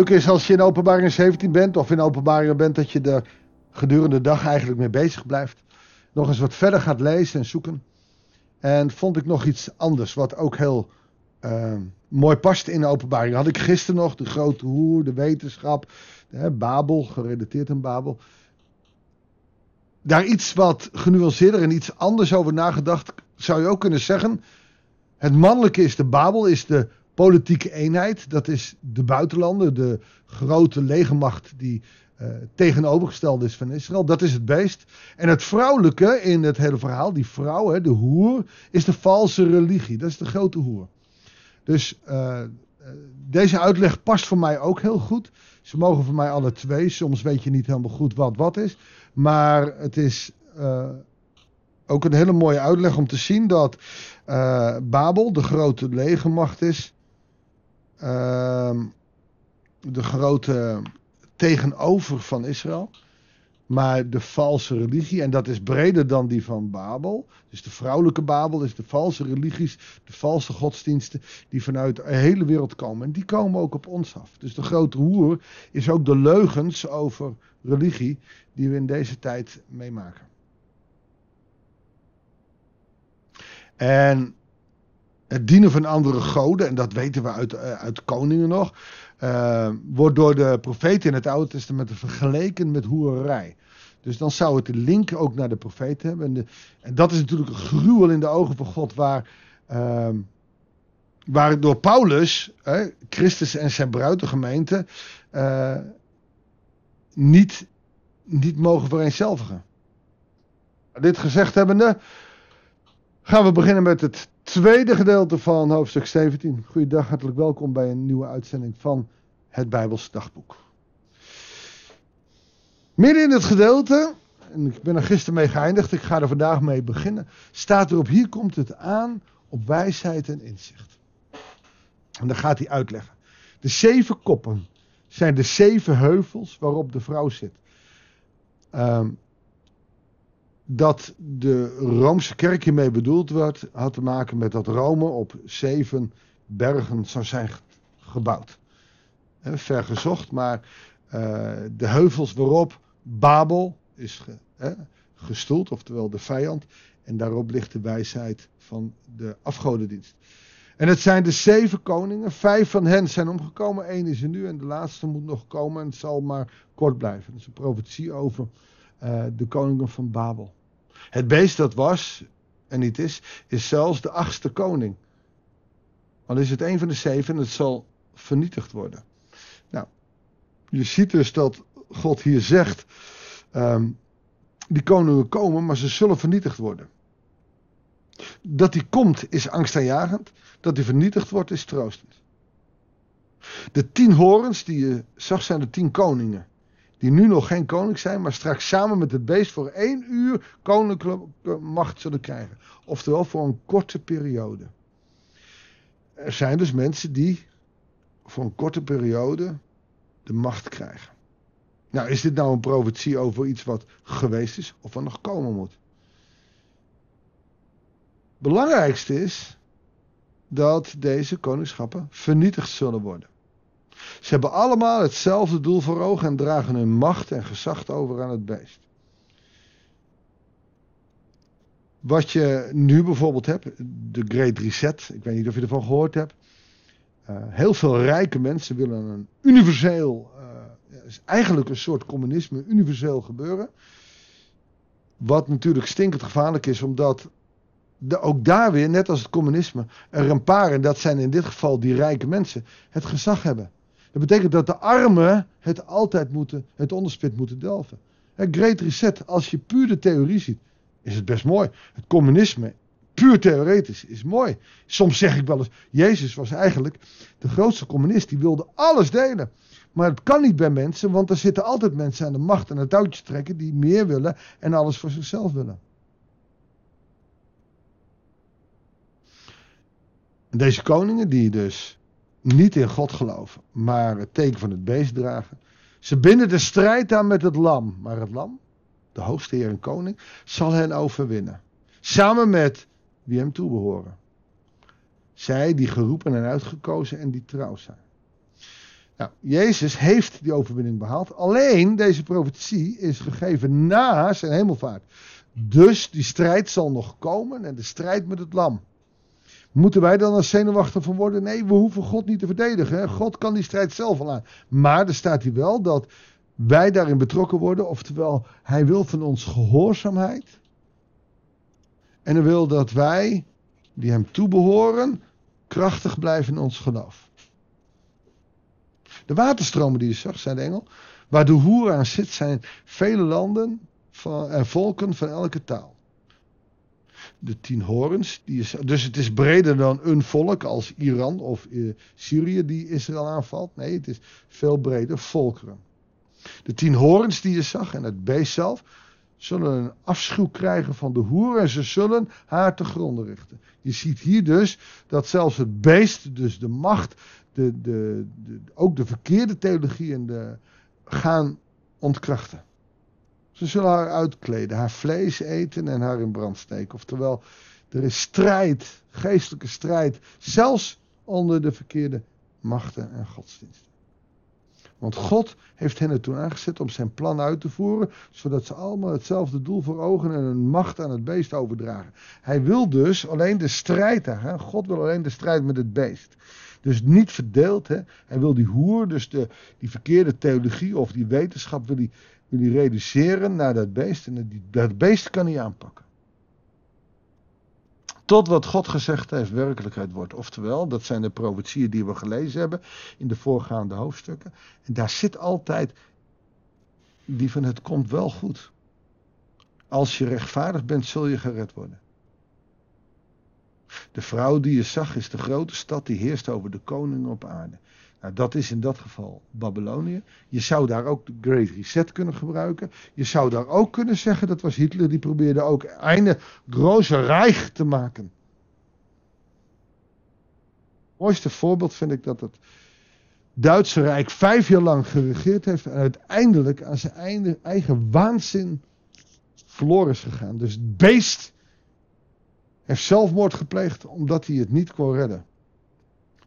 leuke is als je in openbaring 17 bent of in openbaringen bent dat je er gedurende de dag eigenlijk mee bezig blijft. Nog eens wat verder gaat lezen en zoeken. En vond ik nog iets anders wat ook heel uh, mooi past in de openbaring. Had ik gisteren nog de grote hoer, de wetenschap, hè, Babel, gerelateerd aan Babel. Daar iets wat genuanceerder en iets anders over nagedacht, zou je ook kunnen zeggen. Het mannelijke is de Babel, is de politieke eenheid. Dat is de buitenlanden, de grote legermacht die uh, tegenovergesteld is van Israël. Dat is het beest. En het vrouwelijke in het hele verhaal, die vrouw, hè, de hoer, is de valse religie. Dat is de grote hoer. Dus uh, deze uitleg past voor mij ook heel goed. Ze mogen voor mij alle twee. Soms weet je niet helemaal goed wat wat is. Maar het is ook een hele mooie uitleg om te zien dat Babel de grote legermacht is. Uh, de grote tegenover van Israël. Maar de valse religie, en dat is breder dan die van Babel. Dus de vrouwelijke Babel is de valse religies, de valse godsdiensten die vanuit de hele wereld komen. En die komen ook op ons af. Dus de grote hoer is ook de leugens over religie die we in deze tijd meemaken. En het dienen van andere goden, en dat weten we uit, eh, uit koningen nog, uh, wordt door de profeten in het Oude Testament vergeleken met hoererij. Dus dan zou het de link ook naar de profeten hebben. En, dat is natuurlijk een gruwel in de ogen van God, waar, uh, waar door Paulus, eh, Christus en zijn bruid, de gemeente, uh, niet, niet mogen vereenzelvigen. Dit gezegd hebbende, gaan we beginnen met het tweede gedeelte van hoofdstuk 17. Goeiedag, hartelijk welkom bij een nieuwe uitzending van het Bijbels Dagboek. Midden in het gedeelte, en ik ben er gisteren mee geëindigd, ik ga er vandaag mee beginnen, staat erop, hier komt het aan op wijsheid en inzicht. En dan gaat hij uitleggen. De zeven koppen zijn de zeven heuvels waarop de vrouw zit. Um, dat de Roomse kerk hiermee bedoeld werd, had te maken met dat Rome op zeven bergen zou zijn gebouwd. He, ver gezocht, maar uh, de heuvels waarop Babel is ge, gestoeld, oftewel de vijand, en daarop ligt de wijsheid van de afgodendienst. En het zijn de zeven koningen, vijf van hen zijn omgekomen, één is er nu en de laatste moet nog komen en het zal maar kort blijven. Dat is een profetie over uh, de koningen van Babel. Het beest dat was en niet is, is zelfs de achtste koning. Al is het een van de zeven en het zal vernietigd worden. Nou, je ziet dus dat God hier zegt, um, die koningen komen, maar ze zullen vernietigd worden. Dat die komt is angstaanjagend, dat die vernietigd wordt is troostend. De tien horens die je zag zijn de tien koningen die nu nog geen koning zijn, maar straks samen met het beest voor één uur koninklijke macht zullen krijgen. Oftewel voor een korte periode. Er zijn dus mensen die voor een korte periode de macht krijgen. Nou, is dit nou een profetie over iets wat geweest is of wat nog komen moet? Belangrijkste is dat deze koningschappen vernietigd zullen worden. Ze hebben allemaal hetzelfde doel voor ogen en dragen hun macht en gezag over aan het beest. Wat je nu bijvoorbeeld hebt, de Great Reset, ik weet niet of je ervan gehoord hebt. Uh, heel veel rijke mensen willen een universeel, uh, is eigenlijk een soort communisme, universeel gebeuren. Wat natuurlijk stinkend gevaarlijk is, omdat ook daar weer, net als het communisme, er een paar, en dat zijn in dit geval die rijke mensen, het gezag hebben. Dat betekent dat de armen het altijd moeten, het onderspit moeten delven. Great Reset, als je puur de theorie ziet, is het best mooi. Het communisme, puur theoretisch, is mooi. Soms zeg ik wel eens, Jezus was eigenlijk de grootste communist. Die wilde alles delen. Maar het kan niet bij mensen, want er zitten altijd mensen aan de macht en het touwtje trekken die meer willen en alles voor zichzelf willen. En deze koningen die dus niet in God geloven, maar het teken van het beest dragen. Ze binden de strijd aan met het lam, maar het lam, de hoogste heer en koning, zal hen overwinnen. Samen met wie hem toebehoren. Zij die geroepen en uitgekozen en die trouw zijn. Nou, Jezus heeft die overwinning behaald. Alleen deze profetie is gegeven na zijn hemelvaart. Dus die strijd zal nog komen en de strijd met het lam. Moeten wij dan als zenuwachtig van worden? Nee, we hoeven God niet te verdedigen. God kan die strijd zelf al aan. Maar er staat hier wel dat wij daarin betrokken worden. Oftewel, hij wil van ons gehoorzaamheid. En hij wil dat wij, die hem toebehoren, krachtig blijven in ons geloof. De waterstromen die je zag, zei de engel, waar de hoer aan zit, zijn vele landen en volken van elke taal. De tien horens, die is, dus het is breder dan een volk als Iran of eh, Syrië die Israël aanvalt. Nee, het is veel breder, volkeren. De tien horens die je zag en het beest zelf, zullen een afschuw krijgen van de hoer en ze zullen haar te gronden richten. Je ziet hier dus dat zelfs het beest, dus de macht, de, de, de, ook de verkeerde theologie en de, gaan ontkrachten. Ze zullen haar uitkleden, haar vlees eten en haar in brand steken. Oftewel, er is strijd, geestelijke strijd, zelfs onder de verkeerde machten en godsdiensten. Want God heeft hen er toen aangezet om zijn plan uit te voeren, zodat ze allemaal hetzelfde doel voor ogen en hun macht aan het beest overdragen. Hij wil dus alleen de strijd daar. God wil alleen de strijd met het beest. Dus niet verdeeld. Hè? Hij wil die hoer, dus de, die verkeerde theologie of die wetenschap, wil hij, hij reduceren naar dat beest. En dat beest kan hij aanpakken. Tot wat God gezegd heeft werkelijkheid wordt. Oftewel, dat zijn de profetieën die we gelezen hebben in de voorgaande hoofdstukken. En daar zit altijd die van het komt wel goed. Als je rechtvaardig bent, zul je gered worden. De vrouw die je zag is de grote stad die heerst over de koningen op aarde. Nou, dat is in dat geval Babylonië. Je zou daar ook de Great Reset kunnen gebruiken. Je zou daar ook kunnen zeggen, dat was Hitler, die probeerde ook een grote rijk te maken. Het mooiste voorbeeld vind ik dat het Duitse Rijk vijf jaar lang geregeerd heeft en uiteindelijk aan zijn eigen waanzin verloren is gegaan. Dus het beest heeft zelfmoord gepleegd omdat hij het niet kon redden.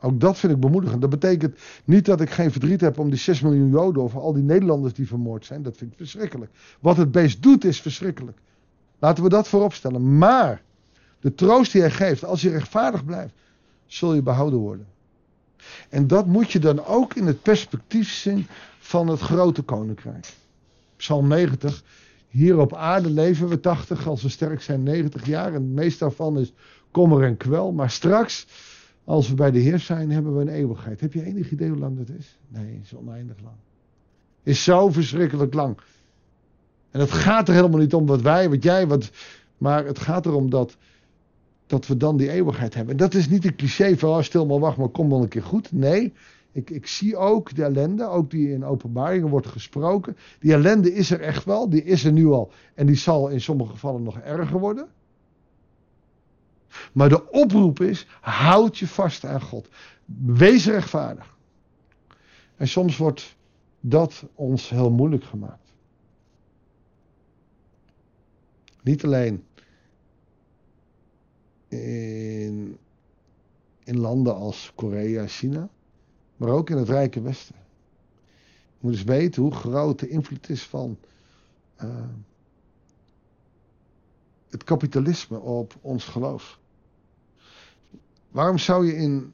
Ook dat vind ik bemoedigend. Dat betekent niet dat ik geen verdriet heb om die 6 miljoen Joden of al die Nederlanders die vermoord zijn. Dat vind ik verschrikkelijk. Wat het beest doet is verschrikkelijk. Laten we dat voorop stellen. Maar de troost die hij geeft, als je rechtvaardig blijft, zul je behouden worden. En dat moet je dan ook in het perspectief zien van het grote koninkrijk. Psalm 90. Hier op aarde leven we 80, als we sterk zijn 90 jaar. En het meeste daarvan is kommer en kwel. Maar straks als we bij de Heer zijn, hebben we een eeuwigheid. Heb je enig idee hoe lang dat is? Nee, het is oneindig lang. Is zo verschrikkelijk lang. En het gaat er helemaal niet om wat wij, wat jij, wat. Maar het gaat erom dat, dat we dan die eeuwigheid hebben. En dat is niet een cliché van, oh, stil maar wacht, maar kom wel een keer goed. Nee, ik, ik zie ook de ellende, ook die in openbaringen wordt gesproken. Die ellende is er echt wel, die is er nu al. En die zal in sommige gevallen nog erger worden. Maar de oproep is: houd je vast aan God. Wees rechtvaardig. En soms wordt dat ons heel moeilijk gemaakt. Niet alleen in, in landen als Korea, China, maar ook in het Rijke Westen. Je moet eens weten hoe groot de invloed is van uh, het kapitalisme op ons geloof. Waarom zou je in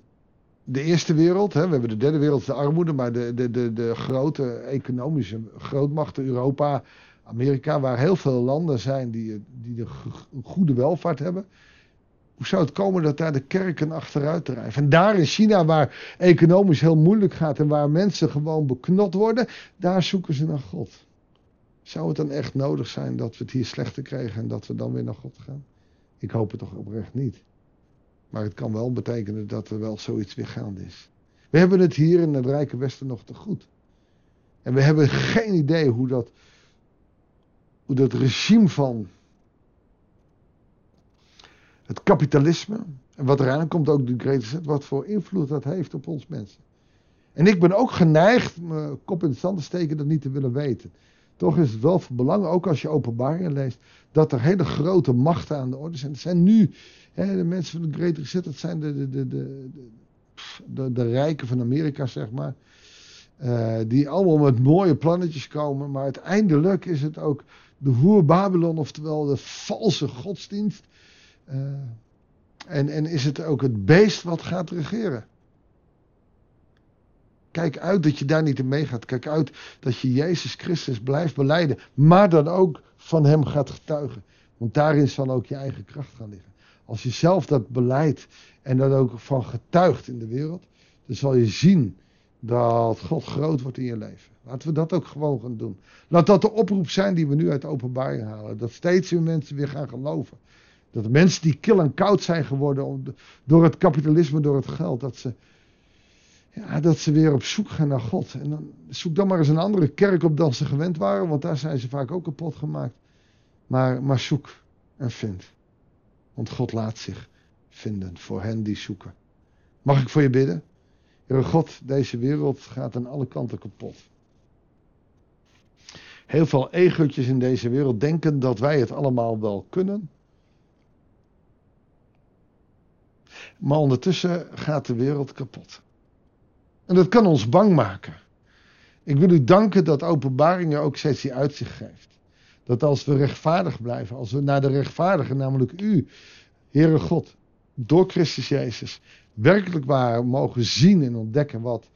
de eerste wereld, hè, we hebben de derde wereld, de armoede, maar de, de, de, de grote economische grootmachten, Europa, Amerika, waar heel veel landen zijn die, die een goede welvaart hebben. Hoe zou het komen dat daar de kerken achteruit drijven? En daar in China, waar economisch heel moeilijk gaat en waar mensen gewoon beknot worden, daar zoeken ze naar God. Zou het dan echt nodig zijn dat we het hier slechter krijgen en dat we dan weer naar God gaan? Ik hoop het toch oprecht niet. Maar het kan wel betekenen dat er wel zoiets weer gaande is. We hebben het hier in het Rijke Westen nog te goed. En we hebben geen idee hoe dat, hoe dat regime van het kapitalisme, en wat eraan komt ook de Great wat voor invloed dat heeft op ons mensen. En ik ben ook geneigd mijn kop in het zand te steken dat niet te willen weten. Toch is het wel van belang, ook als je openbaringen leest, dat er hele grote machten aan de orde zijn. Het zijn nu hè, de mensen van de Great Reset, dat zijn de, de, de, de, de, de rijken van Amerika, zeg maar. eh, die allemaal met mooie plannetjes komen. Maar uiteindelijk is het ook de hoer Babylon, oftewel de valse godsdienst. Uh, en, en is het ook het beest wat gaat regeren. Kijk uit dat je daar niet in meegaat. Kijk uit dat je Jezus Christus blijft beleiden. Maar dan ook van hem gaat getuigen. Want daarin zal ook je eigen kracht gaan liggen. Als je zelf dat beleidt en dat ook van getuigt in de wereld. Dan zal je zien dat God groot wordt in je leven. Laten we dat ook gewoon gaan doen. Laat dat de oproep zijn die we nu uit de openbaring halen. Dat steeds meer mensen weer gaan geloven. Dat de mensen die kil en koud zijn geworden door het kapitalisme, door het geld, dat ze, ja, dat ze weer op zoek gaan naar God. En dan zoek dan maar eens een andere kerk op dan ze gewend waren, want daar zijn ze vaak ook kapot gemaakt. Maar, maar zoek en vind. Want God laat zich vinden voor hen die zoeken. Mag ik voor je bidden? Heere God, deze wereld gaat aan alle kanten kapot. Heel veel egootjes in deze wereld denken dat wij het allemaal wel kunnen. Maar ondertussen gaat de wereld kapot. En dat kan ons bang maken. Ik wil u danken dat openbaringen ook steeds die uitzicht geeft. Dat als we rechtvaardig blijven, als we naar de rechtvaardige, namelijk u, Heere God, door Christus Jezus, werkelijk waar mogen zien en ontdekken wat,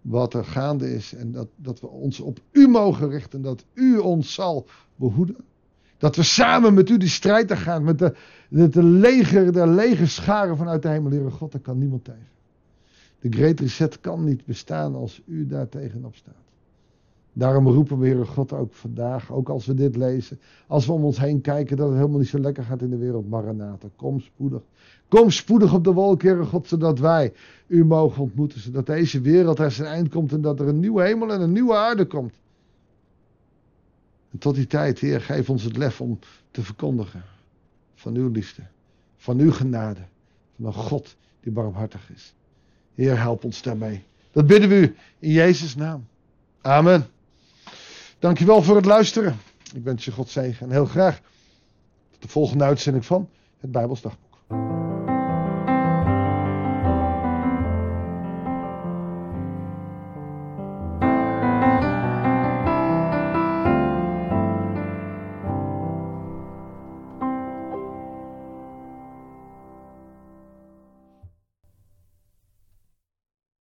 wat er gaande is. En dat, dat we ons op u mogen richten, dat u ons zal behoeden. Dat we samen met u die strijd gaan, met de, met de leger, de lege scharen vanuit de hemel, Heere God, daar kan niemand tegen. De Great Reset kan niet bestaan als u daar tegenop staat. Daarom roepen we, Heere God, ook vandaag, ook als we dit lezen, als we om ons heen kijken dat het helemaal niet zo lekker gaat in de wereld, Maranatha, kom spoedig. Kom spoedig op de wolk, Heere God, zodat wij u mogen ontmoeten, zodat deze wereld aan zijn eind komt en dat er een nieuwe hemel en een nieuwe aarde komt. En tot die tijd, Heer, geef ons het lef om te verkondigen van uw liefde, van uw genade, van een God die barmhartig is. Heer, help ons daarmee. Dat bidden we u in Jezus' naam. Amen. Dankjewel voor het luisteren. Ik wens je God zegen en heel graag tot de volgende uitzending van het Bijbelsdagboek.